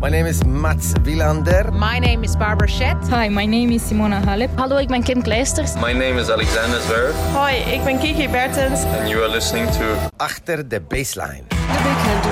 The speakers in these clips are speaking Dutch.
My name is Mats Wilander. My name is Barbara Schett. Hi, my name is Simona Halep. Hallo, ik ben Kim Kleisters. My name is Alexander Zverev. Hoi, ik ben Kiki Bertens. And you are listening to... Achter de baseline.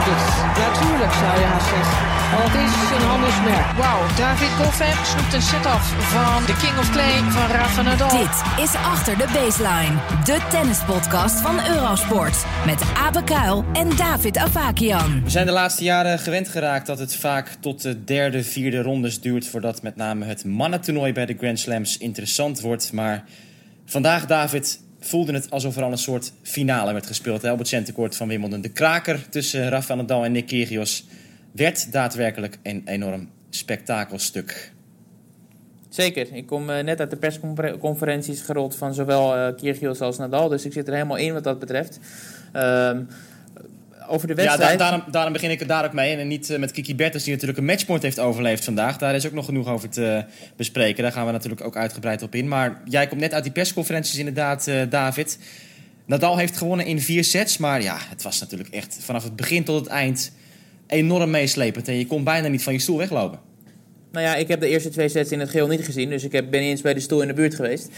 Natuurlijk zou je haast zeggen. Want het is een handelsmerk. Wauw, David Goffin snoept een set-off van de King of Clay van Rafa Nadal. Dit is Achter de Baseline, de tennispodcast van Eurosport. Met Abe Kuil en David Avakian. We zijn de laatste jaren gewend geraakt dat het vaak tot de derde, vierde rondes duurt... voordat met name het mannentoernooi bij de Grand Slams interessant wordt. Maar vandaag, David, voelde het alsof er al een soort finale werd gespeeld. Hè, op het centenkort van Wimbledon. De kraker tussen Rafa Nadal en Nick Kyrgios werd daadwerkelijk een enorm spektakelstuk. Zeker. Ik kom uh, net uit de persconferenties gerold van zowel uh, Kyrgios als Nadal. Dus ik zit er helemaal in wat dat betreft. Uh, over de wedstrijd... Ja, da daarom, daarom, begin ik er daar ook mee. En niet uh, met Kiki Bertens, die natuurlijk een matchpoint heeft overleefd vandaag. Daar is ook nog genoeg over te bespreken. Daar gaan we natuurlijk ook uitgebreid op in. Maar jij komt net uit die persconferenties inderdaad, David. Nadal heeft gewonnen in vier sets. Maar ja, het was natuurlijk echt vanaf het begin tot het eind enorm meeslepend. En je kon bijna niet van je stoel weglopen. Nou ja, ik heb de eerste twee sets in het geheel niet gezien. Dus ik heb, ben eens bij de stoel in de buurt geweest.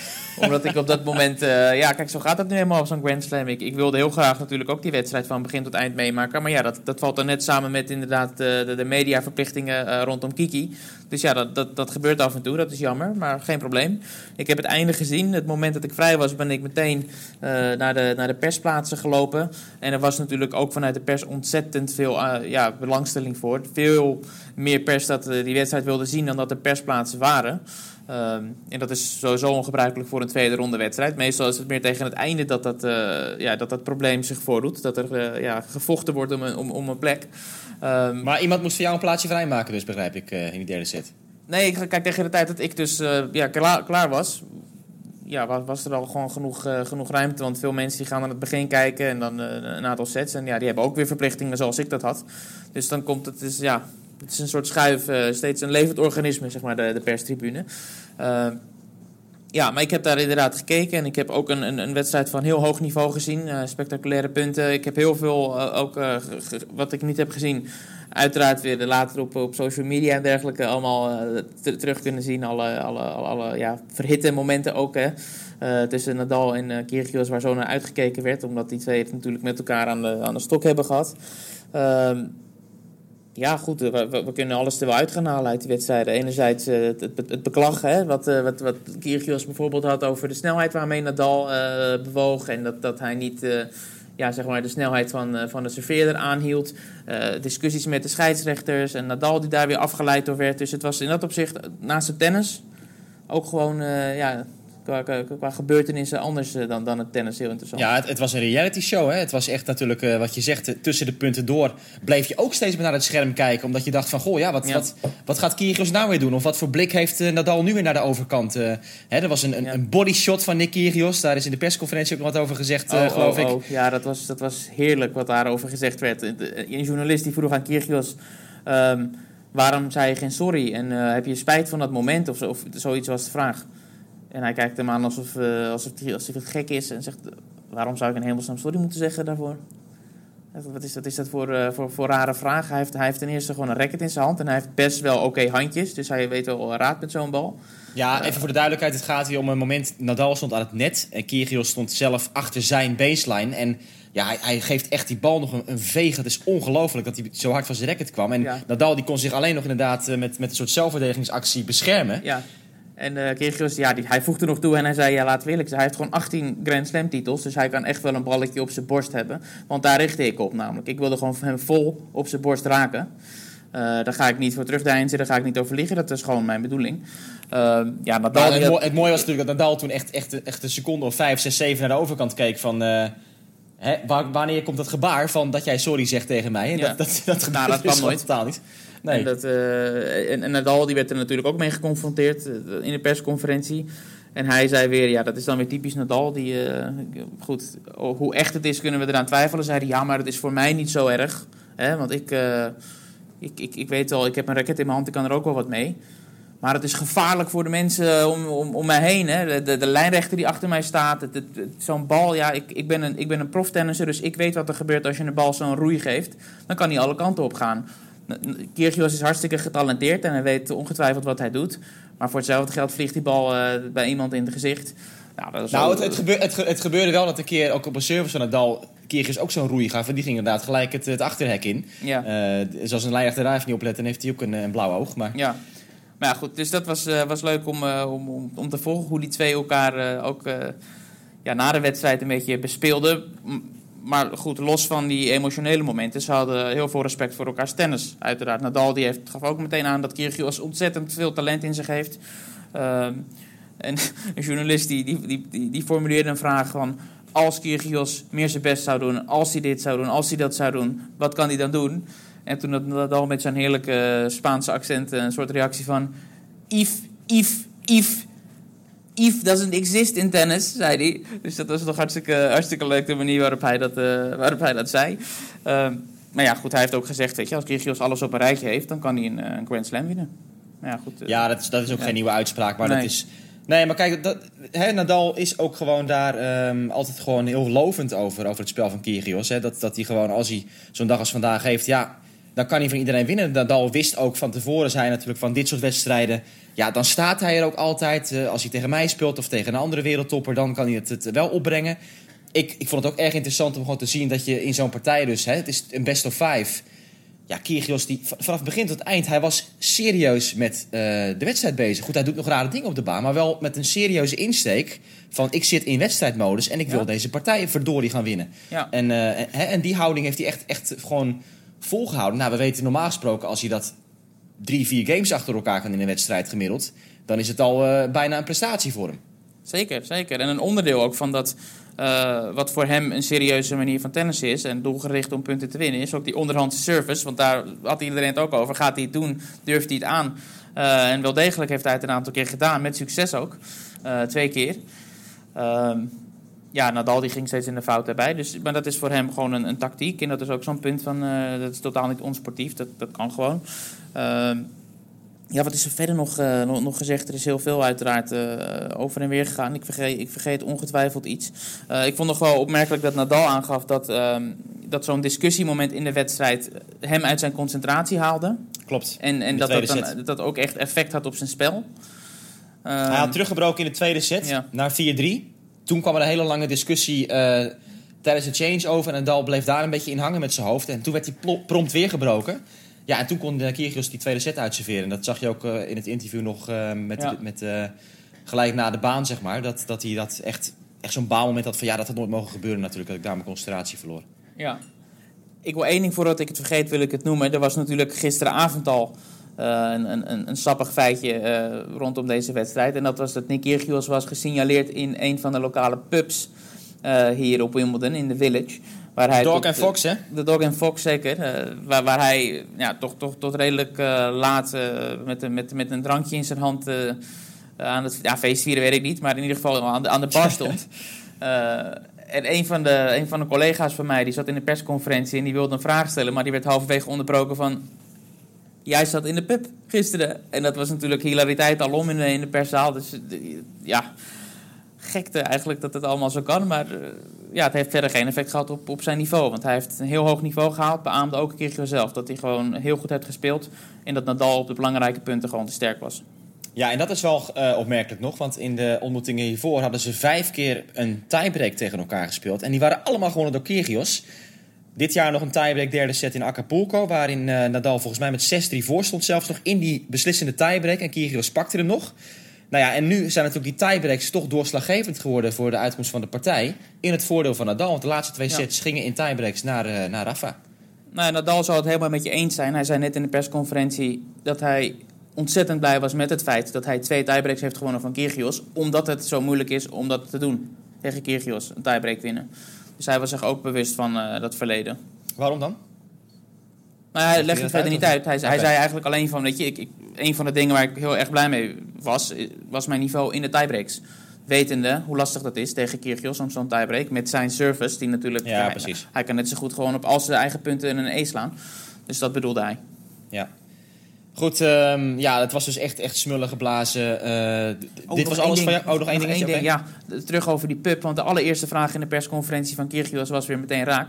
Omdat ik op dat moment... Uh, ja, kijk, zo gaat het nu helemaal op zo'n Grand Slam. Ik, wilde heel graag natuurlijk ook die wedstrijd van begin tot eind meemaken. Maar ja, dat, dat valt dan net samen met inderdaad de, de, de mediaverplichtingen uh, rondom Kiki. Dus ja, dat, dat, gebeurt af en toe. Dat is jammer, maar geen probleem. Ik heb het einde gezien. Het moment dat ik vrij was, ben ik meteen uh, naar, de, naar de persplaatsen gelopen. En er was natuurlijk ook vanuit de pers ontzettend veel ja, belangstelling voor. Veel meer pers dat die wedstrijd wilde zien dan dat er persplaatsen waren. Um, en dat is sowieso ongebruikelijk voor een tweede ronde wedstrijd. Meestal is het meer tegen het einde dat dat, uh, ja, dat, dat probleem zich voordoet. Dat er uh, ja, gevochten wordt om een, om, om een plek. Um, maar iemand moest voor jou een plaatsje vrijmaken, dus begrijp ik, uh, in die derde set. Nee, kijk, tegen de tijd dat ik dus ja, klaar, klaar was, ja, was, er al gewoon genoeg, genoeg ruimte. Want veel mensen die gaan aan het begin kijken en dan een aantal sets. En ja, die hebben ook weer verplichtingen zoals ik dat had. Dus dan komt het, dus, ja, het is een soort schuif, uh, steeds een levend organisme, zeg maar, de, de perstribune. Uh, ja, maar ik heb daar inderdaad gekeken en ik heb ook een, een, een wedstrijd van heel hoog niveau gezien. Uh, spectaculaire punten. Ik heb heel veel, ook wat ik niet heb gezien, uiteraard weer later op, op social media en dergelijke allemaal terug kunnen zien. Alle, alle, alle, ja, verhitte momenten ook, hè. Tussen Nadal en uh, Kyrgios, waar zo naar uitgekeken werd. Omdat die twee het natuurlijk met elkaar aan de, aan de stok hebben gehad. Uh, ja, goed, we, we, kunnen alles er wel uit gaan halen uit die wedstrijden. Enerzijds uh, het, het, het beklag, hè, wat, uh, wat, wat Kyrgios bijvoorbeeld had over de snelheid waarmee Nadal uh, bewoog. En dat, dat hij niet ja, zeg maar de snelheid van, van de serveerder aanhield. discussies met de scheidsrechters en Nadal die daar weer afgeleid door werd. Dus het was in dat opzicht, naast het tennis, ook gewoon ja, qua, qua, gebeurtenissen anders eh, dan, dan het tennis heel interessant. Ja, het, het was een reality show. Hè? Het was echt natuurlijk, uh, wat je zegt, eh, tussen de punten door bleef je ook steeds meer naar het scherm kijken. Omdat je dacht van, goh, ja, wat, ja. wat, wat gaat Kyrgios nou weer doen? Of wat voor blik heeft Nadal nu weer naar de overkant? Uh, hè, er was een, een, ja. een bodysshot van Nick Kyrgios. Daar is in de persconferentie ook wat over gezegd, oh, geloof oh, ik. Oh. Ja, dat was, dat was heerlijk wat daarover gezegd werd. Een journalist die vroeg aan Kyrgios... Um, waarom zei je geen sorry? En heb je spijt van dat moment? Of, zo, of zoiets was de vraag. En hij kijkt hem aan alsof, uh, alsof, hij, alsof het gek is en zegt: Waarom zou ik een hemelsnaam sorry moeten zeggen daarvoor? Wat is, wat is dat voor, uh, voor, voor rare vraag? Hij heeft, hij heeft ten eerste gewoon een racket in zijn hand en hij heeft best wel oké okay handjes, dus hij weet wel raad met zo'n bal. Ja, even voor de duidelijkheid: het gaat hier om een moment. Nadal stond aan het net en Kyrgios stond zelf achter zijn baseline. En ja, hij, hij, geeft echt die bal nog een, een veeg. Het is ongelooflijk dat hij zo hard van zijn racket kwam. En ja. Nadal die kon zich alleen nog inderdaad met, met een soort zelfverdedigingsactie beschermen. Ja. En uh, Kyrgios, ja, die, hij voegde nog toe en hij zei, ja, laten we eerlijk zijn. Hij heeft gewoon 18 Grand Slam titels, dus hij kan echt wel een balletje op zijn borst hebben. Want daar richtte ik op namelijk. Ik wilde gewoon hem vol op zijn borst raken. Uh, daar ga ik niet voor terugdeinzen, daar ga ik niet over liggen. Dat is gewoon mijn bedoeling. Uh, ja, Nadal, het, mo het, mooie was natuurlijk dat Nadal toen echt, echt, echt een seconde of 5, 6, 7 naar de overkant keek van... Uh, hè, wanneer komt dat gebaar van dat jij sorry zegt tegen mij? En ja. dat, dat, dat, nou, dat kwam nooit. totaal niet. Nee. En, dat, uh, en, en Nadal die werd er natuurlijk ook mee geconfronteerd in de persconferentie. En hij zei weer, ja, dat is dan weer typisch Nadal. Die, uh, goed, hoe echt het is kunnen we eraan twijfelen. Zei hij, ja, maar het is voor mij niet zo erg. Hè? Want ik, ik, ik, ik weet al, ik heb een racket in mijn hand, ik kan er ook wel wat mee. Maar het is gevaarlijk voor de mensen om, om, om mij heen. Hè? De, de, lijnrechter die achter mij staat. Zo'n bal, ja, ik, ik ben een, ik ben een proftennisser, dus ik weet wat er gebeurt als je een bal zo'n roei geeft. Dan kan hij alle kanten op gaan. Kyrgios is hartstikke getalenteerd en hij weet ongetwijfeld wat hij doet. Maar voor hetzelfde geld vliegt die bal eh, bij iemand in het gezicht. Nou, dat is Nou, wel- het, het, gebeur- het, ge- het gebeurde wel dat een keer, ook op een service van Nadal, Kyrgios ook zo'n roei gaf. En die ging inderdaad gelijk het, het achterhek in. Ja. Eh, zoals een lijnrechter daar even niet opletten, heeft hij ook een, een blauw oog. Maar Ja. Maar ja, goed. Dus dat was, eh, was leuk om, eh, om, om, om te volgen hoe die twee elkaar eh, ook eh, ja, na de wedstrijd een beetje bespeelden. Maar goed, los van die emotionele momenten, ze hadden heel veel respect voor elkaars tennis. Uiteraard, Nadal die heeft, gaf ook meteen aan dat Kyrgios ontzettend veel talent in zich heeft. Ehm, en een journalist die, die, die, die, die formuleerde een vraag van... Als Kyrgios meer zijn best zou doen, als hij dit zou doen, als hij dat zou doen, wat kan hij dan doen? En toen had Nadal met zijn heerlijke Spaanse accent een soort reactie van... If, if, if, if doesn't exist in tennis, zei hij. Dus dat was toch hartstikke, hartstikke leuk de manier waarop hij dat, eh, waarop hij dat zei. Ehm, maar ja, goed, hij heeft ook gezegd, weet je, als Kyrgios alles op een rijtje heeft, dan kan hij een, eh, een Grand Slam winnen. Ja, goed. eh, ja, dat is, dat is ook Ja. geen nieuwe uitspraak. Maar Nee. dat is. Nee, maar kijk, dat, Nadal is ook gewoon daar ehm, altijd gewoon heel lovend over, over het spel van Kyrgios. Hè. Dat, dat hij gewoon, als hij zo'n dag als vandaag heeft, ja, dan kan hij van iedereen winnen. Nadal wist ook van tevoren, zei hij natuurlijk van dit soort wedstrijden, ja, dan staat hij er ook altijd. Eh, als hij tegen mij speelt of tegen een andere wereldtopper, dan kan hij het, het wel opbrengen. Ik, ik vond het ook erg interessant om gewoon te zien dat je in zo'n partij dus, hè, het is een best of five. Ja, Kyrgios, die, vanaf begin tot eind, hij was serieus met eh, de wedstrijd bezig. Goed, hij doet nog rare dingen op de baan, maar wel met een serieuze insteek van ik zit in wedstrijdmodus en ik wil Ja. deze partij verdorie gaan winnen. Ja. En, eh, hè, en die houding heeft hij echt, echt gewoon volgehouden. Nou, we weten normaal gesproken als hij dat drie, vier games achter elkaar kan in een wedstrijd gemiddeld, dan is het al eh, bijna een prestatie voor hem. Zeker, zeker. En een onderdeel ook van dat, eh, wat voor hem een serieuze manier van tennis is en doelgericht om punten te winnen, is ook die onderhandse service. Want daar had iedereen het ook over. Gaat hij het doen? Durft hij het aan? Eh, en wel degelijk heeft hij het een aantal keer gedaan, met succes ook. Twee keer. Ehm, ja, Nadal die ging steeds in de fout erbij. Dus, maar dat is voor hem gewoon een, een tactiek. En dat is ook zo'n punt van, eh, dat is totaal niet onsportief. Dat, dat kan gewoon. Ehm, ja, wat is er verder nog, eh, nog, nog gezegd? Er is heel veel uiteraard eh, over en weer gegaan. Ik vergeet, ik vergeet ongetwijfeld iets. Ik vond nog wel opmerkelijk dat Nadal aangaf dat, ehm, dat zo'n discussiemoment in de wedstrijd hem uit zijn concentratie haalde. Klopt. En, en dat dat, dan, dat ook echt effect had op zijn spel. Hij Ehm, had teruggebroken in de tweede set Ja. naar 4-3. Toen kwam er een hele lange discussie eh, tijdens de changeover. En Nadal bleef daar een beetje in hangen met zijn hoofd. En toen werd hij prompt weer gebroken. Ja, en toen kon uh, Kyrgios die tweede set uitserveren. En dat zag je ook eh, in het interview nog eh, met, Ja. met eh, gelijk na de baan, zeg maar. Dat, dat hij dat echt, echt zo'n baalmoment had van ja, dat had nooit mogen gebeuren natuurlijk. Dat ik daar mijn concentratie verloor. Ja. Ik wil één ding voordat ik het vergeet, wil ik het noemen. Er was natuurlijk gisteravond al eh, een, een, een, sappig feitje eh, rondom deze wedstrijd. En dat was dat Nick Kyrgios was gesignaleerd in een van de lokale pubs eh, hier op Wimbledon, in de Village. Waar hij Dog en Fox, hè? De Dog en Fox, zeker. eh, waar, waar hij ja, toch, toch tot redelijk eh, laat eh, met, een- met, met een drankje in zijn hand eh, aan het ja, feestvieren, weet ik niet. Maar in ieder geval aan de, aan de bar stond. Eh, en een van, de, een van de collega's van mij, die zat in de persconferentie en die wilde een vraag stellen. Maar die werd halverwege onderbroken van... Jij zat in de pub gisteren. En dat was natuurlijk hilariteit alom in de, in de perszaal. Dus eh, ja, gekte eigenlijk dat het allemaal zo kan. Maar eh, ja, het heeft verder geen effect gehad op, op zijn niveau. Want hij heeft een heel hoog niveau gehaald. Beaamde ook een keer zelf dat hij gewoon heel goed heeft gespeeld. En dat Nadal op de belangrijke punten gewoon te sterk was. Ja, en dat is wel eh, opmerkelijk nog. Want in de ontmoetingen hiervoor hadden ze vijf keer een tiebreak tegen elkaar gespeeld. En die waren allemaal gewonnen door Kyrgios. Dit jaar nog een tiebreak derde set in Acapulco. Waarin eh, Nadal volgens mij met 6-3 voor stond. Zelfs nog in die beslissende tiebreak. En Kyrgios pakte hem nog. Nou ja, en nu zijn natuurlijk die tiebreaks toch doorslaggevend geworden voor de uitkomst van de partij. In het voordeel van Nadal. Want de laatste twee Ja. sets gingen in tiebreaks naar, eh, naar Rafa. Nou, Nadal zou het helemaal met je eens zijn. Hij zei net in de persconferentie dat hij ontzettend blij was met het feit dat hij twee tiebreaks heeft gewonnen van Kyrgios. Omdat het zo moeilijk is om dat te doen tegen Kyrgios, een tiebreak winnen. Dus hij was zich ook bewust van eh, dat verleden. Waarom dan? Maar hij hij het verder niet uit, uit. Hij, zei- hij eigenlijk alleen van, weet je, ik, ik, een van de dingen waar ik heel erg blij mee was, eh, was mijn niveau in de tiebreaks. Wetende hoe lastig dat is tegen Kyrgios om zo'n tiebreak. Met zijn service, die natuurlijk... Ja, hij- precies. Hij kan net zo goed gewoon op al zijn eigen punten een E slaan. Dus dat bedoelde hij. Ja. Goed, ehm, ja, het was dus echt, echt smullen geblazen. Eh, dit was alles ding. van jou? Oh, nog één ding, oké. Ja, terug over die pub. Want de allereerste vraag in de persconferentie van Kyrgios was weer meteen raak.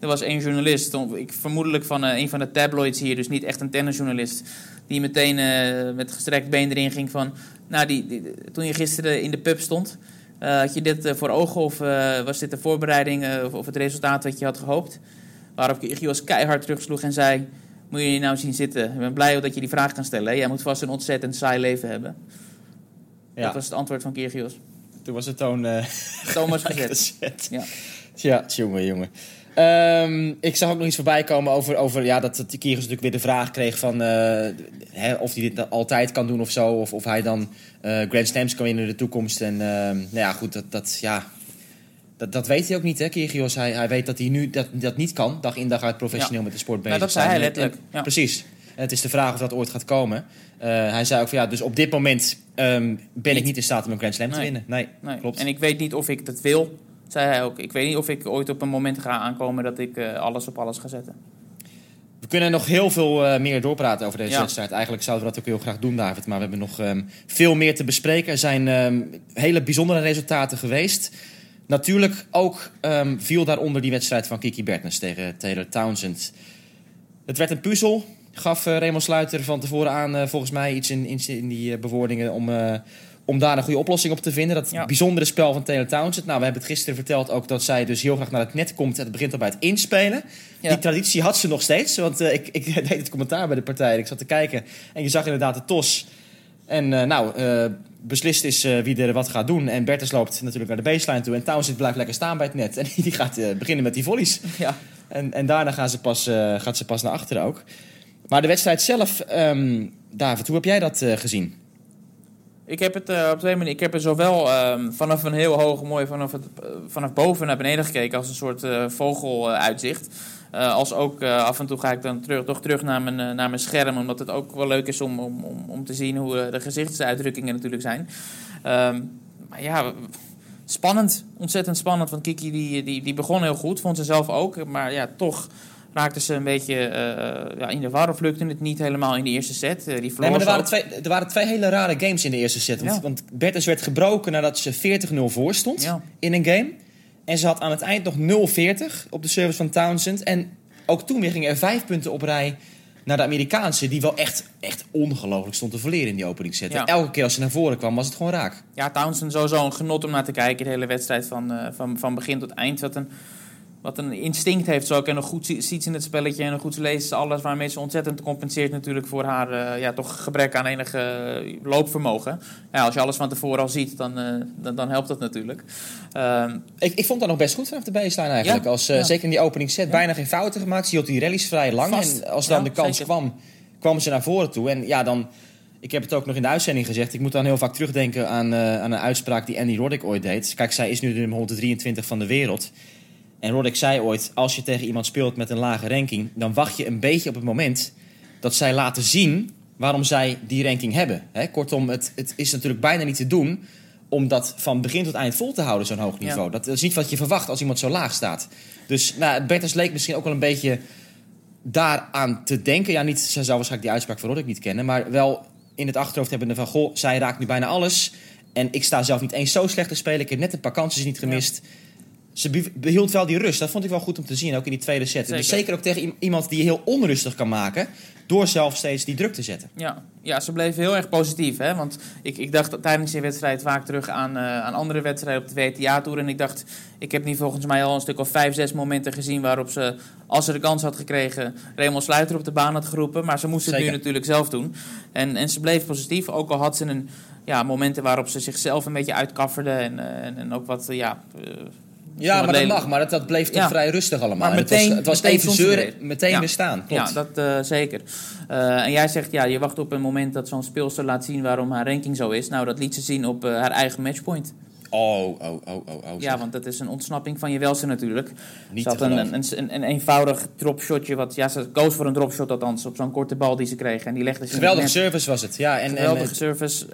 Er was één journalist, ik, vermoedelijk van eh, een van de tabloids hier, dus niet echt een tennisjournalist, die meteen eh, met gestrekt been erin ging van, nou, die, die- toen je gisteren in de pub stond, had je dit voor ogen of was dit de voorbereiding of, of het resultaat wat je had gehoopt? Waarop Kyrgios keihard terugsloeg en zei, moet je je nou zien zitten? Ik ben blij dat je die vraag kan stellen. hè? Jij moet vast een ontzettend saai leven hebben. Ja, Dat was het antwoord van Kyrgios. toen was het toon eh, Thomas gezet. Ja. Ja, jongen, jongen. Ehm, ik zag ook nog iets voorbij komen over, over ja, dat, dat Kyrgios natuurlijk weer de vraag kreeg van eh, hè, of hij dit altijd kan doen of zo. Of, of hij dan eh Grand Slams kan winnen in de toekomst. En ehm, nou ja, goed, dat, dat, ja, dat, dat weet hij ook niet, hè, Kyrgios. Hij, hij weet dat hij nu dat, dat niet kan, dag in dag uit professioneel Ja. met de sport bezig Nou, dat zei hij letterlijk, ja. Precies. En het is de vraag of dat ooit gaat komen. Eh, hij zei ook van ja, dus op dit moment ehm, ben ik Niet. in staat om een Grand Slam te winnen. Nee, Nee. klopt. En ik weet niet of ik dat wil, zei hij ook. Ik weet niet of ik ooit op een moment ga aankomen dat ik eh, alles op alles ga zetten. We kunnen nog heel veel eh, meer doorpraten over deze Ja. wedstrijd. Eigenlijk zouden we dat ook heel graag doen, David. Maar we hebben nog ehm, veel meer te bespreken. Er zijn ehm, hele bijzondere resultaten geweest. Natuurlijk ook ehm, viel daaronder die wedstrijd van Kiki Bertens tegen Taylor Townsend. Het werd een puzzel. Gaf eh, Raymond Sluiter van tevoren aan, eh, volgens mij, iets in, in, in die eh, bewoordingen om, om daar een goede oplossing op te vinden. Dat Ja. bijzondere spel van Taylor Townsend. Nou, we hebben het gisteren verteld ook dat zij dus heel graag naar het net komt. En het begint al bij het inspelen. Ja. Die traditie had ze nog steeds. Want ik, ik deed het commentaar bij de partij. Ik zat te kijken. En je zag inderdaad de tos. En eh, nou, eh, beslist is eh, wie er wat gaat doen. En Bertens loopt natuurlijk naar de baseline toe. En Townsend blijft lekker staan bij het net. En die gaat beginnen met die volleys. Ja. En, en daarna gaan ze pas, gaat ze pas naar achteren ook. Maar de wedstrijd zelf, ehm, David, hoe heb jij dat gezien? Ik heb het eh, op twee manieren. Ik heb er zowel ehm, vanaf een heel hoog, mooi vanaf, het, vanaf boven naar beneden gekeken als een soort vogeluitzicht. Eh, als ook eh, af en toe ga ik dan terug, toch terug naar mijn, eh, naar mijn scherm, omdat het ook wel leuk is om, om, om, om te zien hoe de gezichtsuitdrukkingen natuurlijk zijn. Ehm, maar ja, spannend, ontzettend spannend. Want Kiki die, die, die begon heel goed, vond ze zelf ook. Maar ja, toch raakte ze een beetje ja, in de war of lukte het niet helemaal in de eerste set. Die Nee, maar er waren, ook. twee, er waren twee hele rare games in de eerste set. Want, Ja. want Bertens werd gebroken nadat ze 40-0 voor stond Ja. in een game. En ze had aan het eind nog 0-40 op de service van Townsend. En ook toen weer gingen er vijf punten op rij naar de Amerikaanse... die wel echt, echt ongelooflijk stond te verleren in die openingsset. Ja. Elke keer als ze naar voren kwam, was het gewoon raak. Ja, Townsend sowieso een genot om naar te kijken. De hele wedstrijd van, eh, van, van begin tot eind. Wat een, wat een instinct heeft ze ook. En een goed zi- ziet in het spelletje. En een goed leest alles. Waarmee ze ontzettend compenseert natuurlijk voor haar eh, ja, toch gebrek aan enig eh, loopvermogen. Ja, als je alles van tevoren al ziet, dan, eh, dan, dan helpt dat natuurlijk. Ehm, Ik, ik vond dat nog best goed vanaf de baseline eigenlijk. Ja, Als, ja. Zeker in die openingsset. Bijna geen fouten gemaakt. Ze hield die rallies vrij lang. Vast. En als dan de kans zeker. kwam, kwam ze naar voren toe. En ja, dan... Ik heb het ook nog in de uitzending gezegd. Ik moet dan heel vaak terugdenken aan, aan een uitspraak die Andy Roddick ooit deed. Kijk, zij is nu de nummer 123 van de wereld. En Roddick zei ooit, als je tegen iemand speelt met een lage ranking... dan wacht je een beetje op het moment dat zij laten zien waarom zij die ranking hebben. Kortom, het, het is natuurlijk bijna niet te doen om dat van begin tot eind vol te houden, zo'n hoog niveau. Ja. Dat is niet wat je verwacht als iemand zo laag staat. Dus nou, Bertens leek misschien ook wel een beetje daaraan te denken. Ja, niet, zij zou waarschijnlijk die uitspraak van Roddick niet kennen, maar wel in het achterhoofd hebben van, goh, zij raakt nu bijna alles. En ik sta zelf niet eens zo slecht te spelen. Ik heb net een paar kansjes niet gemist. Ze be- behield wel die rust. Dat vond ik wel goed om te zien, ook in die tweede set. Dus Zeker. zeker ook tegen iemand die je heel onrustig kan maken... door zelf steeds die druk te zetten. Ja, ja, ze bleef heel erg positief. Hè? Want ik, ik dacht tijdens die wedstrijd vaak terug aan, eh, aan andere wedstrijden op de WTA-tour. En ik dacht, ik heb nu volgens mij al een stuk of vijf, zes momenten gezien... waarop ze, als ze de kans had gekregen, Raymond Sluiter op de baan had geroepen. Maar ze moest het nu natuurlijk zelf doen. En, en ze bleef positief, ook al had ze een, ja, momenten waarop ze zichzelf een beetje uitkafferde. En, eh, en, en ook wat, eh, ja... Ja, maar dat mag. Maar dat, dat bleef toch Ja. vrij rustig allemaal. Maar En het was, meteen- het was meteen even zeuren, meteen Ja. weer staan. Klopt. Ja, dat eh, zeker. Eh, en jij zegt, ja, je wacht op een moment dat zo'n speelster laat zien waarom haar ranking zo is. Nou, dat liet ze zien op eh, haar eigen matchpoint. Oh, oh, oh, oh, oh. Ja, want dat is een ontsnapping van je welste natuurlijk. Niet ze had te een, een, een, een eenvoudig dropshotje, wat, ja, ze koos voor een dropshot althans, op zo'n korte bal die ze kreeg. En die legde ze Geweldige service was het. Ja, en, Geweldige service.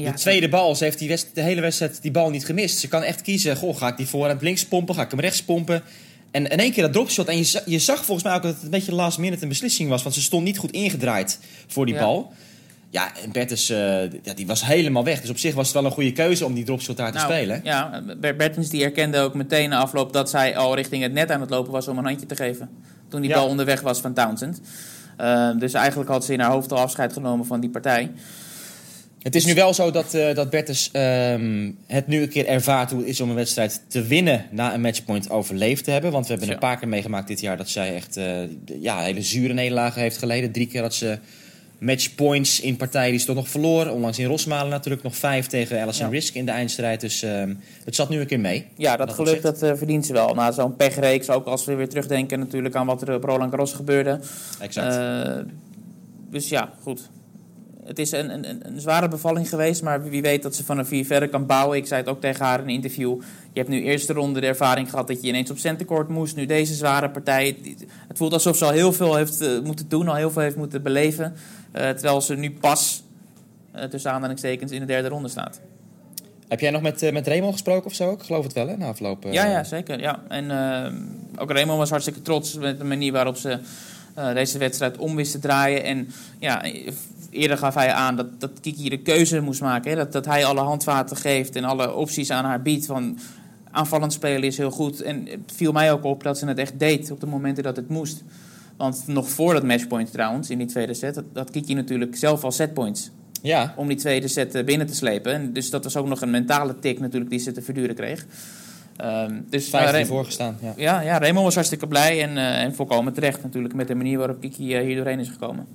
Ja, de tweede bal, ze heeft die de hele wedstrijd die bal niet gemist. Ze kan echt kiezen, goh, ga ik die voorhand links pompen, ga ik hem rechts pompen. En in één keer dat dropshot. En je, za- je zag volgens mij ook dat het een beetje last minute een beslissing was. Want ze stond niet goed ingedraaid voor die Ja. bal. Ja, en Bertens, eh, die was helemaal weg. Dus op zich was het wel een goede keuze om die dropshot daar te Nou, spelen. Ja, Bert Bertens die herkende ook meteen na afloop dat zij al richting het net aan het lopen was om een handje te geven. Toen die Ja. bal onderweg was van Townsend. Eh, dus eigenlijk had ze in haar hoofd al afscheid genomen van die partij. Het is nu wel zo dat, eh dat Bertens ehm, het nu een keer ervaart hoe het is om een wedstrijd te winnen na een matchpoint overleefd te hebben. Want we hebben Ja. een paar keer meegemaakt dit jaar dat zij echt eh, ja, hele zure nederlagen heeft geleden. Drie keer had ze matchpoints in partijen die ze toch nog verloor. Onlangs in Rosmalen natuurlijk nog vijf tegen Alison Ja. Risk in de eindstrijd. Dus ehm, het zat nu een keer mee. Ja, dat Dat geluk dat eh, verdient ze wel. Na zo'n pechreeks, ook als we weer terugdenken natuurlijk aan wat er op Roland Garros gebeurde. Exact. Dus ja, goed. Het is een, een, een- zware bevalling geweest, maar wie weet dat ze van een vier verder kan bouwen. Ik zei het ook tegen haar in een interview. Je hebt nu eerste ronde de ervaring gehad dat je ineens op centercourt moest. Nu deze zware partij. Het voelt alsof ze al heel veel heeft eh, moeten doen, al heel veel heeft moeten beleven. Eh, terwijl ze nu pas, eh, tussen aanhalingstekens, in de derde ronde staat. Heb jij nog met, eh, met Raymond gesproken of zo? Ik geloof het wel, hè, na afloop. Ja, ja, zeker. Ja. En ook Raymond was hartstikke trots met de manier waarop ze deze wedstrijd om wist te draaien. En ja, eerder gaf hij aan dat, dat Kiki de keuze moest maken. Hè? Dat, dat hij alle handvaten geeft en alle opties aan haar biedt. Van aanvallend spelen is heel goed. En het viel mij ook op dat ze het echt deed op de momenten dat het moest. Want nog voor dat matchpoint trouwens, in die tweede set, had Kiki natuurlijk zelf al setpoints ja, om die tweede set eh, binnen te slepen. En dus dat was ook nog een mentale tik natuurlijk die ze te verduren kreeg. Ehm dus vijf keer Ray- voorgestaan. Ja. ja, ja, Raymond was hartstikke blij en, eh, en volkomen terecht natuurlijk met de manier waarop Kiki eh, hier doorheen is gekomen.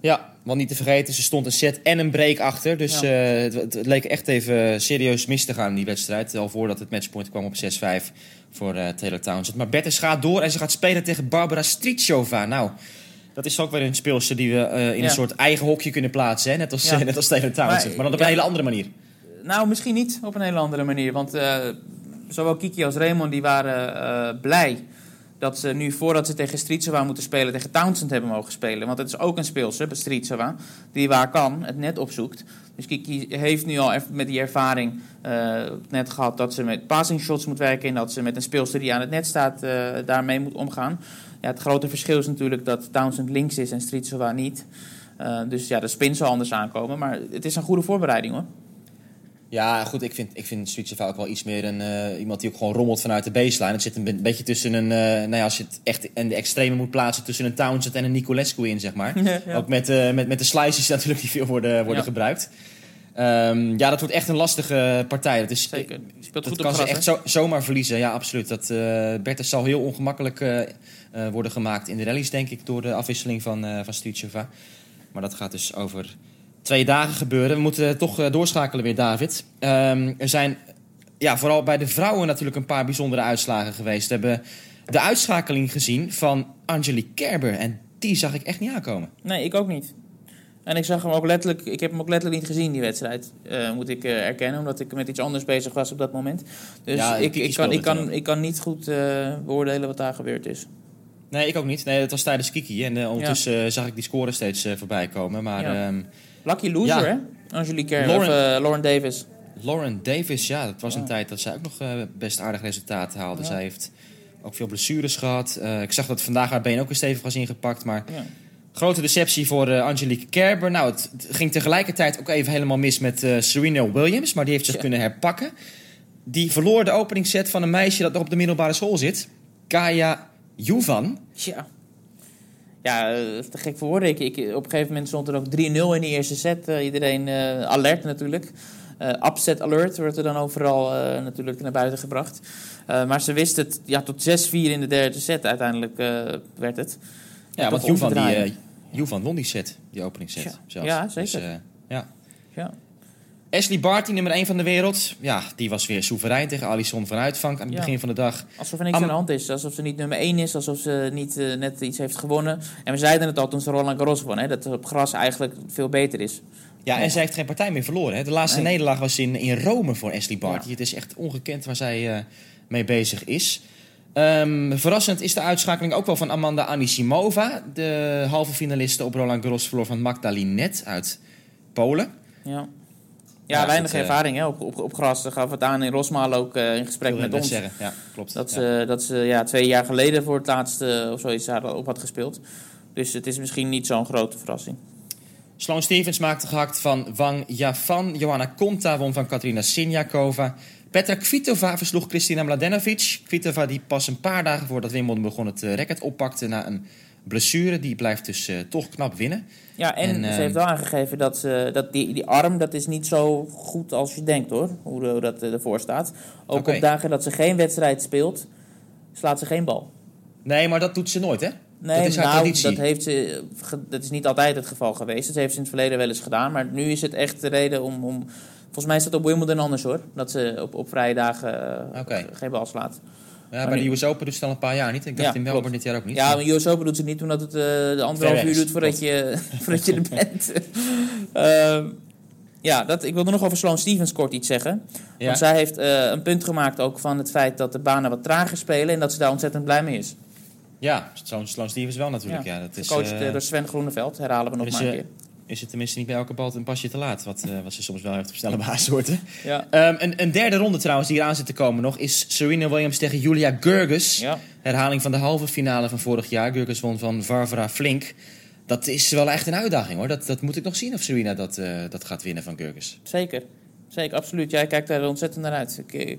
Ja, want niet te vergeten, ze stond een set en een break achter. Dus Ja. eh, het, het leek echt even serieus mis te gaan in die wedstrijd. Al voordat het matchpoint kwam op 6-5 voor eh, Taylor Townsend. Maar Bertens gaat door en ze gaat spelen tegen Barbara Strichova. Nou, dat is ook weer een speelster die we eh, in Ja. een soort eigen hokje kunnen plaatsen. Hè? Net, als, Ja. net als Taylor Townsend. Maar, Maar, dan op een hele andere manier. Nou, misschien niet op een hele andere manier. Want zowel Kiki als Raymond die waren blij dat ze nu voordat ze tegen Strietsova moeten spelen, tegen Townsend hebben mogen spelen. Want het is ook een speelster, bij die waar kan het net opzoekt. Dus Kiki heeft nu al met die ervaring eh, net gehad dat ze met passing shots moet werken en dat ze met een speelster die aan het net staat eh, daarmee moet omgaan. Ja, het grote verschil is natuurlijk dat Townsend links is en Strietsova niet. Eh, dus ja, de spin zal anders aankomen. Maar het is een goede voorbereiding hoor. Ja, goed, ik vind, ik vind ook wel iets meer een, eh, iemand die ook gewoon rommelt vanuit de baseline. Het zit een be- beetje tussen een, eh, nou ja, als je het echt in de extreme moet plaatsen, tussen een Townsend en een Nicolescu in, zeg maar. Ja, ja. Ook met, eh, met, met de slices natuurlijk die veel worden, worden gebruikt. Ehm, ja, dat wordt echt een lastige partij. Dat is, Zeker. Speelt Dat goed kan op ze gras, echt zo, zomaar verliezen. Ja, absoluut. Dat, Bertens zal heel ongemakkelijk worden gemaakt in de rallies, denk ik, door de afwisseling van, van Stricheva. Maar dat gaat dus over twee dagen gebeuren. We moeten toch eh, doorschakelen weer, David. Ehm, er zijn ja, vooral bij de vrouwen natuurlijk een paar bijzondere uitslagen geweest. We hebben de uitschakeling gezien van Angelique Kerber. En die zag ik echt niet aankomen. Nee, ik ook niet. En ik zag hem ook letterlijk, ik heb hem ook letterlijk niet gezien, die wedstrijd. eh, moet ik eh, erkennen, omdat ik met iets anders bezig was op dat moment. Dus Ja, ik, ik, kan, ik, kan, ik niet goed beoordelen wat daar gebeurd is. Nee, ik ook niet. Nee, het was tijdens Kiki. En ondertussen zag ik die score steeds voorbij komen. Maar Ja. ehm, Lucky loser, Ja. hè? Angelique Kerber, Lauren- of eh, Lauren Davis. Lauren Davis, ja, dat was een Ja. tijd dat zij ook nog eh, best aardig resultaten haalde. Ja. Zij heeft ook veel blessures gehad. Eh, ik zag dat vandaag haar been ook weer stevig was ingepakt. Maar Ja. grote deceptie voor Angelique Kerber. Nou, het, ging tegelijkertijd ook even helemaal mis met Serena Williams. Maar die heeft zich Ja. kunnen herpakken. Die verloor de openingsset van een meisje dat nog op de middelbare school zit. Kaya Juvan. Tja. Ja, eh, te gek voor woorden. Ik, ik, op een gegeven moment stond er ook 3-0 in die eerste set. Eh, iedereen eh, alert natuurlijk. Eh, upset alert wordt er dan overal natuurlijk naar buiten gebracht. Maar ze wist het ja, tot 6-4 in de derde set uiteindelijk werd het. Ja, want te Juvan, die, won die set, die openingsset. Ja. zelfs. Ja, zeker. Dus, eh, ja. Ja. Ashley Barty, nummer 1 van de wereld. Ja, die was weer soeverein tegen Alison van Uitvank aan het Ja. begin van de dag. Alsof er niks Am- aan de hand is. Alsof ze niet nummer 1 is. Alsof ze niet eh, net iets heeft gewonnen. En we zeiden het al toen ze Roland Garros won. Hè, dat het op gras eigenlijk veel beter is. Ja, en Ja. zij heeft geen partij meer verloren. Hè. De laatste Nee. nederlaag was in, in Rome voor Ashley Barty. Ja. Het is echt ongekend waar zij eh, mee bezig is. Ehm, verrassend is de uitschakeling ook wel van Amanda Anisimova. De halve finaliste op Roland Garros verloor van Magdalinet uit Polen. Ja. Ja, weinig eh, ervaring hè, op, op, op gras. Daar gaf het aan in Rosmaal ook eh, in gesprek met ons. zeggen. Ja, klopt. Dat ze, dat ze ja, twee jaar geleden voor het laatst eh, of zoiets op had gespeeld. Dus het is misschien niet zo'n grote verrassing. Sloan Stevens maakte gehakt van Wang Yafan. Johanna Konta won van Katrina Sinjakova. Petra Kvitova versloeg Kristina Mladenovic. Kvitova die pas een paar dagen voordat Wimbledon begon het racket oppakte na een blessure. Die blijft dus toch knap winnen. Ja, en, En, ze heeft wel aangegeven dat, ze, dat die, die arm dat is niet zo goed als je denkt hoor. Hoe, hoe dat eh, ervoor staat. Ook op dagen dat ze geen wedstrijd speelt, slaat ze geen bal. Nee, maar dat doet ze nooit, hè? Nee, dat is haar nou, dat, heeft ze, dat is niet altijd het geval geweest. Dat heeft ze in het verleden wel eens gedaan. Maar nu is het echt de reden om... om volgens mij is dat op Wimbledon anders hoor. Dat ze op, op vrije dagen eh, geen bal slaat. Ja, bij de US Open doet ze het al een paar jaar niet. Ik dacht Ja, in Melbourne klopt. dit jaar ook niet. Ja, maar US Open doet ze niet omdat het eh, de anderhalf uur duurt voordat je, voordat je er bent. Ehm, ja, dat, ik wilde nog over Sloane Stevens kort iets zeggen. Ja. Want zij heeft eh, een punt gemaakt ook van het feit dat de banen wat trager spelen... en dat ze daar ontzettend blij mee is. Ja, Sloan Sloan Stevens wel natuurlijk. Ja. dat is, Gecoacht eh, door Sven Groeneveld, herhalen we nog maar een keer. Is het tenminste niet bij elke bal een pasje te laat. Wat, eh, wat ze soms wel heeft op snelle baassoorten. Ja. Ehm, een, een derde ronde trouwens die eraan zit te komen nog... is Serena Williams tegen Julia Gerges. Ja. Herhaling van de halve finale van vorig jaar. Gerges won van Varvara Flink. Dat is wel echt een uitdaging hoor. Dat, dat moet ik nog zien of Serena dat, eh, dat gaat winnen van Gerges. Zeker. Zeker, absoluut. Jij kijkt daar ontzettend naar uit. Ik, ik,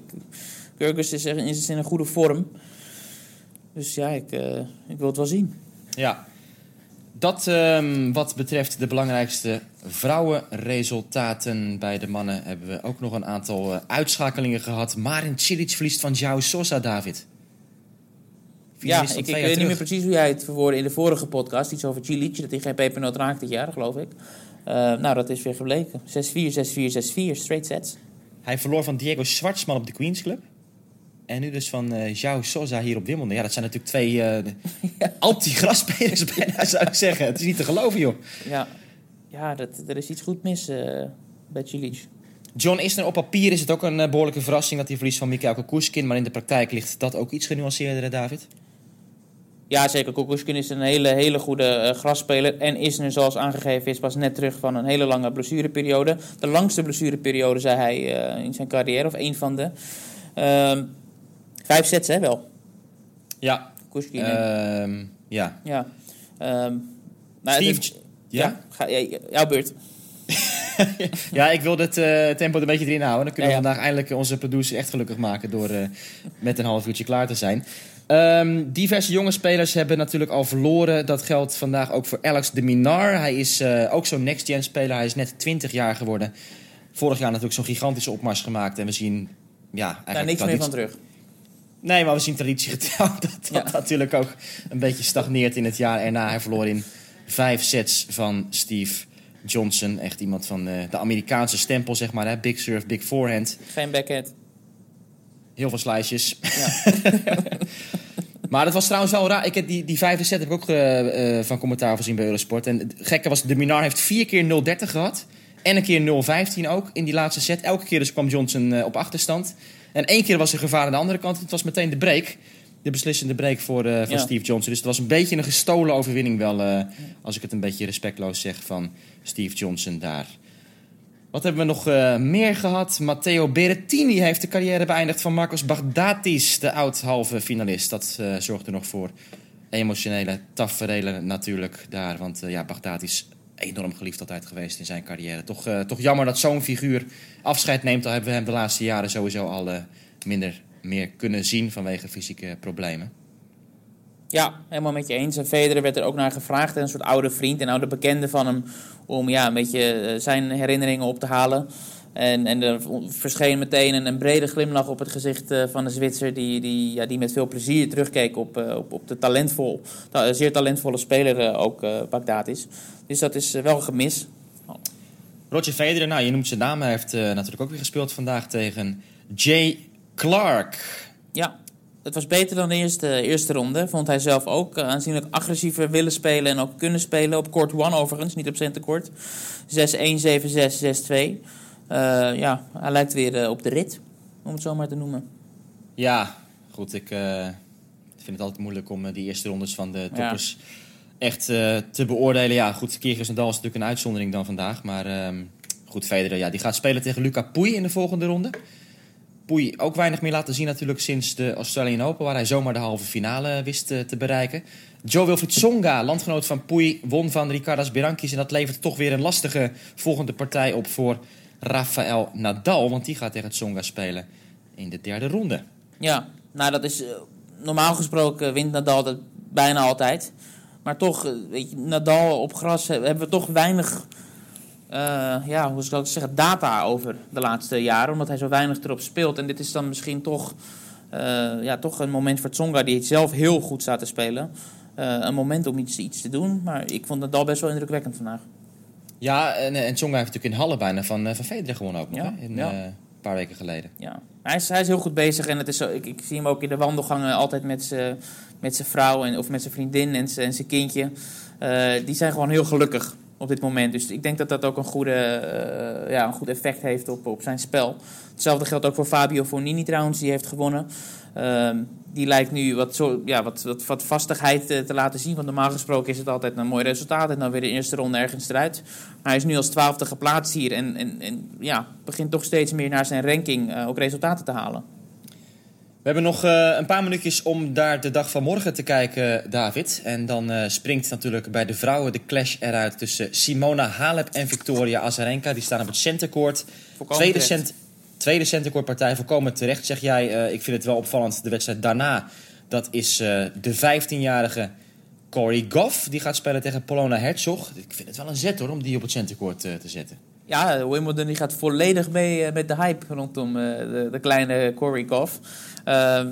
Gurgus is, er- is in een goede vorm. Dus ja, ik, eh, ik wil het wel zien. Ja. Dat ehm, wat betreft de belangrijkste vrouwenresultaten bij de mannen... hebben we ook nog een aantal eh, uitschakelingen gehad. Marin Cilic verliest van João Sosa, David. Ja, ik, weet niet meer precies hoe jij het verwoordde in de vorige podcast. Iets over Cilic, dat hij geen pepernoot raakt dit jaar, geloof ik. Eh, nou, dat is weer gebleken. 6-4, 6-4, 6-4, straight sets. Hij verloor van Diego Schwartzman op de Queens Club. En nu dus van eh João Sosa hier op Wimbledon. Ja, dat zijn natuurlijk twee eh anti-grasspelers bijna, zou ik zeggen. Het is niet te geloven, joh. Ja, ja dat, er is iets goed mis eh, bij Cilic. John Isner, op papier is het ook een eh, behoorlijke verrassing... dat hij verliest van Mikhail Kukushkin. Maar in de praktijk ligt dat ook iets genuanceerder, David. Ja, zeker. Kukushkin is een hele, hele goede eh, grasspeler. En Isner, zoals aangegeven is, pas net terug van een hele lange blessureperiode. De langste blessureperiode, zei hij in zijn carrière, of één van de. Ehm, vijf sets, hè, wel. Ja. Kukushkin. eh, Ehm, ja. ja. Ehm, nou, Steve, ja? ga, ja, jouw beurt. Ja, ik wil het eh, tempo er een beetje erin houden. Dan kunnen we ja. vandaag eindelijk onze producer echt gelukkig maken... door eh, met een half uurtje klaar te zijn. Ehm, diverse jonge spelers hebben natuurlijk al verloren. Dat geldt vandaag ook voor Alex de Minar. Hij is eh, ook zo'n next-gen speler. Hij is net 20 jaar geworden. Vorig jaar natuurlijk zo'n gigantische opmars gemaakt. En we zien... Ja, eigenlijk Daar niks meer van terug. Nee, maar we zien traditiegetrouw dat dat Ja. natuurlijk ook een beetje stagneert in het jaar erna. Hij verloor in vijf sets van Steve Johnson. Echt iemand van eh, de Amerikaanse stempel, zeg maar. Hè? Big serve, big forehand. Geen backhand. Heel veel slices. Ja. Maar dat was trouwens wel raar. Ik heb die, die vijfde set heb ik ook eh, eh, van commentaar gezien bij Eurosport. En het gekke was, de Minar heeft vier keer 0-30 gehad. En een keer 0-15 ook in die laatste set. Elke keer dus kwam Johnson eh, op achterstand. En één keer was er gevaar aan de andere kant. Het was meteen de break. De beslissende break voor, eh, voor Ja. Steve Johnson. Dus het was een beetje een gestolen overwinning wel. eh, als ik het een beetje respectloos zeg van Steve Johnson daar. Wat hebben we nog meer gehad? Matteo Berrettini heeft de carrière beëindigd van Marcos Baghdatis, de oud-halve finalist. Dat zorgde nog voor emotionele taferelen natuurlijk daar. Want ja, Baghdatis enorm geliefd altijd geweest in zijn carrière. Toch, eh, toch jammer dat zo'n figuur afscheid neemt. Al hebben we hem de laatste jaren sowieso al eh, minder meer kunnen zien vanwege fysieke problemen. Ja, helemaal met je eens. En Federer werd er ook naar gevraagd. Een soort oude vriend en oude bekende van hem. Om ja, een beetje eh, zijn herinneringen op te halen. En, en er verscheen meteen een, een brede glimlach op het gezicht eh, van de Zwitser. Die, die, ja, die met veel plezier terugkeek op, eh, op, op de talentvol, ta- zeer talentvolle speler eh, ook uh, Bagdatis. Dus dat is wel een gemis. Roger Federer, nou je noemt zijn naam. Hij heeft natuurlijk ook weer gespeeld vandaag tegen Jay Clark. Ja, het was beter dan de eerste, eerste ronde. Vond hij zelf ook aanzienlijk agressiever willen spelen en ook kunnen spelen. Op court 1 overigens, niet op centercourt. 6-1, 7-6, 6-2. Uh, ja, hij lijkt weer uh, op de rit, om het zo maar te noemen. Ja, goed. Ik uh, vind het altijd moeilijk om die eerste rondes van de toppers ja. echt te beoordelen. Ja, goed. Kyrgios Nadal is natuurlijk een uitzondering dan vandaag. Maar ehm, goed, Federer, ja, die gaat spelen tegen Luca Pouille in de volgende ronde. Pouille ook weinig meer laten zien natuurlijk sinds de Australian Open... waar hij zomaar de halve finale wist eh, te bereiken. Joe Wilfried Songa, landgenoot van Pouille, won van Ricardas Berankis... en dat levert toch weer een lastige volgende partij op voor Rafael Nadal... want die gaat tegen Tsonga spelen in de derde ronde. Ja, nou dat is... eh, normaal gesproken wint Nadal dat bijna altijd. Maar toch, eh, weet je, Nadal op gras hebben we toch weinig... eh, ja, hoe zou ik zeggen, data over de laatste jaren. Omdat hij zo weinig erop speelt. En dit is dan misschien toch, ja, toch een moment voor Tsonga die zelf heel goed staat te spelen. Een moment om iets te doen. Maar ik vond Nadal best wel indrukwekkend vandaag. Ja, en, en Tsonga heeft natuurlijk in Halle bijna van, eh, van Federer gewonnen ook nog, Ja, hè? In, ja. eh, een paar weken geleden. Ja, hij is, hij is heel goed bezig en het is zo, ik, ik zie hem ook in de wandelgangen altijd met zijn met zijn vrouw en, of met zijn vriendin en zijn kindje. Eh, die zijn gewoon heel gelukkig op dit moment. Dus ik denk dat dat ook een, goede, eh, ja, een goed effect heeft op, op zijn spel. Hetzelfde geldt ook voor Fabio Fonini trouwens, die heeft gewonnen. Ehm, die lijkt nu wat, zo, ja, wat, wat, wat vastigheid eh, te laten zien. Want normaal gesproken is het altijd een mooi resultaat. En dan weer de eerste ronde ergens eruit. Hij is nu als twaalfde geplaatst hier. En, en, en ja, begint toch steeds meer naar zijn ranking eh, ook resultaten te halen. We hebben nog eh, een paar minuutjes om daar de dag van morgen te kijken, David. En dan eh, springt natuurlijk bij de vrouwen de clash eruit tussen Simona Halep en Victoria Azarenka. Die staan op het centercourt. Tweede, cent, tweede centercourtpartij, volkomen terecht, zeg jij. Ik vind het wel opvallend, de wedstrijd daarna. Dat is de 15-jarige Corey Goff. Die gaat spelen tegen Polona Herzog. Ik vind het wel een zet hoor, om die op het centercourt eh, te zetten. Ja, Wimbledon die gaat volledig mee eh, met de hype rondom eh, de, de kleine Corey Goff. Ehm,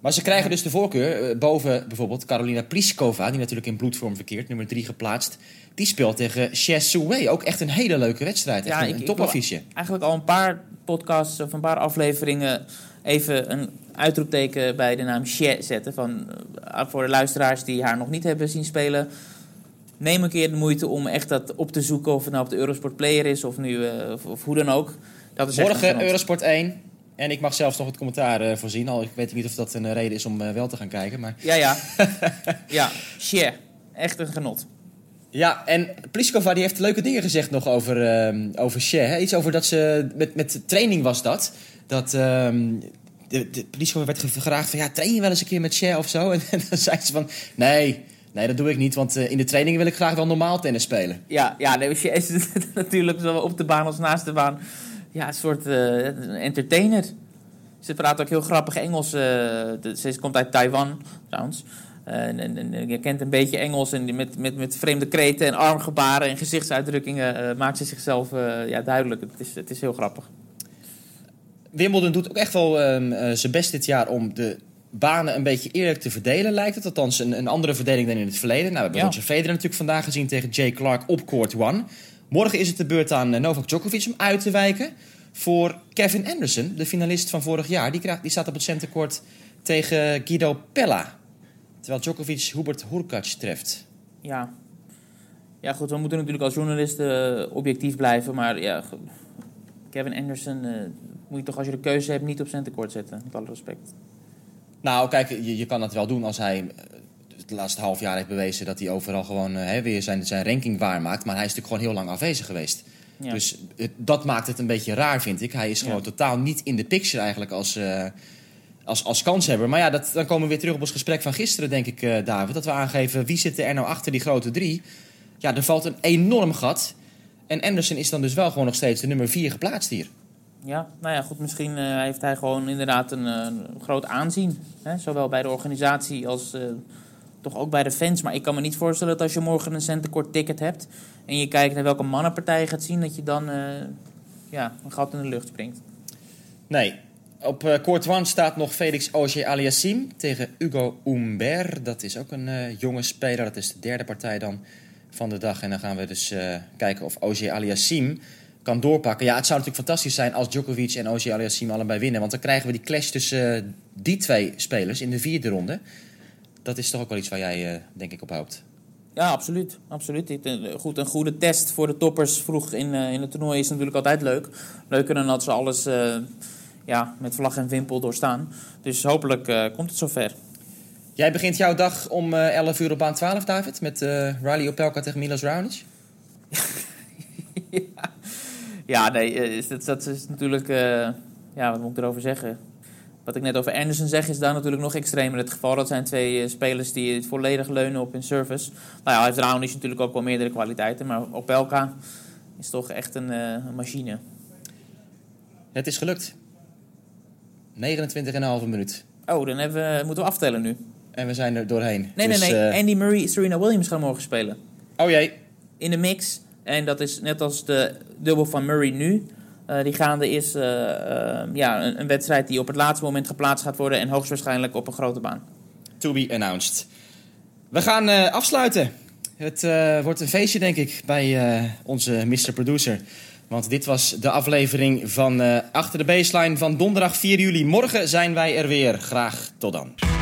Maar ze krijgen dus de voorkeur boven bijvoorbeeld Carolina Pliskova, die natuurlijk in bloedvorm verkeert, nummer 3 geplaatst. Die speelt tegen Ches. Ook echt een hele leuke wedstrijd. Echt Ja, een, ik- een ik topaffiche. eigenlijk al een paar podcasts of een paar afleveringen even een uitroepteken bij de naam She zetten. Van, eh, voor de luisteraars die haar nog niet hebben zien spelen. Neem een keer de moeite om echt dat op te zoeken. Of het nou op de Eurosport Player is of, nu, eh, of, of hoe dan ook. Dat is Morgen. Eurosport 1. En ik mag zelfs nog het commentaar eh, voorzien. Al ik weet niet of dat een reden is om wel te gaan kijken. Maar... Ja, ja. ja, She. Echt een genot. Ja, en Pliskova die heeft leuke dingen gezegd nog over, ehm over Cher. Hè? Iets over dat ze... Met, met training was dat. Dat... ehm de, de Pliskova werd gevraagd van... Ja, train je wel eens een keer met Cher of zo? En, dan zei ze van... Nee, nee, dat doe ik niet. Want eh, in de training wil ik graag wel normaal tennis spelen. Ja, ja nee, She is natuurlijk zowel op de baan als naast de baan. Ja, een soort eh, entertainer. Ze praat ook heel grappig Engels. de- ze komt uit Taiwan, trouwens. En, en, en je kent een beetje Engels en met, met, met vreemde kreten en armgebaren en gezichtsuitdrukkingen maakt ze zichzelf ja, duidelijk. Het is, het is heel grappig. Wimbledon doet ook echt wel ehm, eh, zijn best dit jaar om de banen een beetje eerlijk te verdelen, lijkt het. Althans, een, een andere verdeling dan in het verleden. Nou, we hebben Ja. Roger Federer natuurlijk vandaag gezien tegen Jay Clark op court 1. Morgen is het de beurt aan eh, Novak Djokovic om uit te wijken voor Kevin Anderson, de finalist van vorig jaar. Die, krijgt, die staat op het centercourt tegen Guido Pella. Terwijl Djokovic Hubert Hurkacz treft. Ja. ja, goed, we moeten natuurlijk als journalisten eh, objectief blijven. Maar ja. Kevin Anderson moet je toch als je de keuze hebt niet op centercourt zetten. Met alle respect. Nou, kijk, je, je kan dat wel doen als hij eh, het laatste half jaar heeft bewezen dat hij overal gewoon eh, hè, weer zijn, zijn ranking waarmaakt. Maar hij is natuurlijk gewoon heel lang afwezig geweest. Ja. Dus het- dat maakt het een beetje raar, vind ik. Hij is gewoon Ja. totaal niet in de picture eigenlijk als, eh, als, als kanshebber. Maar ja, dat, dan komen we weer terug op ons gesprek van gisteren, denk ik, David. Dat we aangeven, wie zit er nou achter die grote drie? Ja, er valt een enorm gat. En Anderson is dan dus wel gewoon nog steeds de nummer vier geplaatst hier. Ja, nou ja, goed, misschien eh, heeft hij gewoon inderdaad een, eh, groot aanzien. Hè? Zowel bij de organisatie als eh, toch ook bij de fans. Maar ik kan me niet voorstellen dat als je morgen een centercourt ticket hebt... en je kijkt naar welke mannenpartij je gaat zien... dat je dan ja, een gat in de lucht springt. Nee. Op court 1 staat nog Felix Auger Aliassime tegen Hugo Humbert. Dat is ook een jonge speler. Dat is de derde partij dan van de dag. En dan gaan we dus kijken of Auger Aliassime kan doorpakken. Ja, het zou natuurlijk fantastisch zijn als Djokovic en Auger Aliassime allebei winnen. Want dan krijgen we die clash tussen eh, die twee spelers in de vierde ronde. Dat is toch ook wel iets waar jij, eh, denk ik, op hoopt. Ja, absoluut. absoluut. Eh, goed, een goede test voor de toppers vroeg in, in het toernooi is natuurlijk altijd leuk. Leuker dan dat ze alles ja, met vlag en wimpel doorstaan. Dus hopelijk komt het zover. Jij begint jouw dag om eh 11 uur op baan 12, David. Met Riley Opelka tegen Milos Raonic. Ja, nee, eh, dat, dat is natuurlijk... eh, ja, wat moet ik erover zeggen? Wat ik net over Anderson zeg, is daar natuurlijk nog extremer het geval. Dat zijn twee eh, spelers die volledig leunen op hun service. Nou ja, heeft Raonic natuurlijk ook wel meerdere kwaliteiten. Maar Opelka is toch echt een, machine. Het is gelukt. 29,5 minuut. Oh, dan hebben we, moeten we aftellen nu. En we zijn er doorheen. Nee, Dus, nee, nee. Andy Murray, Serena Williams gaan morgen spelen. Oh jee. In de mix. En dat is net als de dubbel van Murray nu. Eh, die gaande is eh, ja, een, een wedstrijd die op het laatste moment geplaatst gaat worden. En hoogstwaarschijnlijk op een grote baan. To be announced. We gaan afsluiten. Het wordt een feestje, denk ik, bij onze Mr. Producer. Want dit was de aflevering van Achter de Baseline van donderdag 4 juli. Morgen zijn wij er weer. Graag tot dan.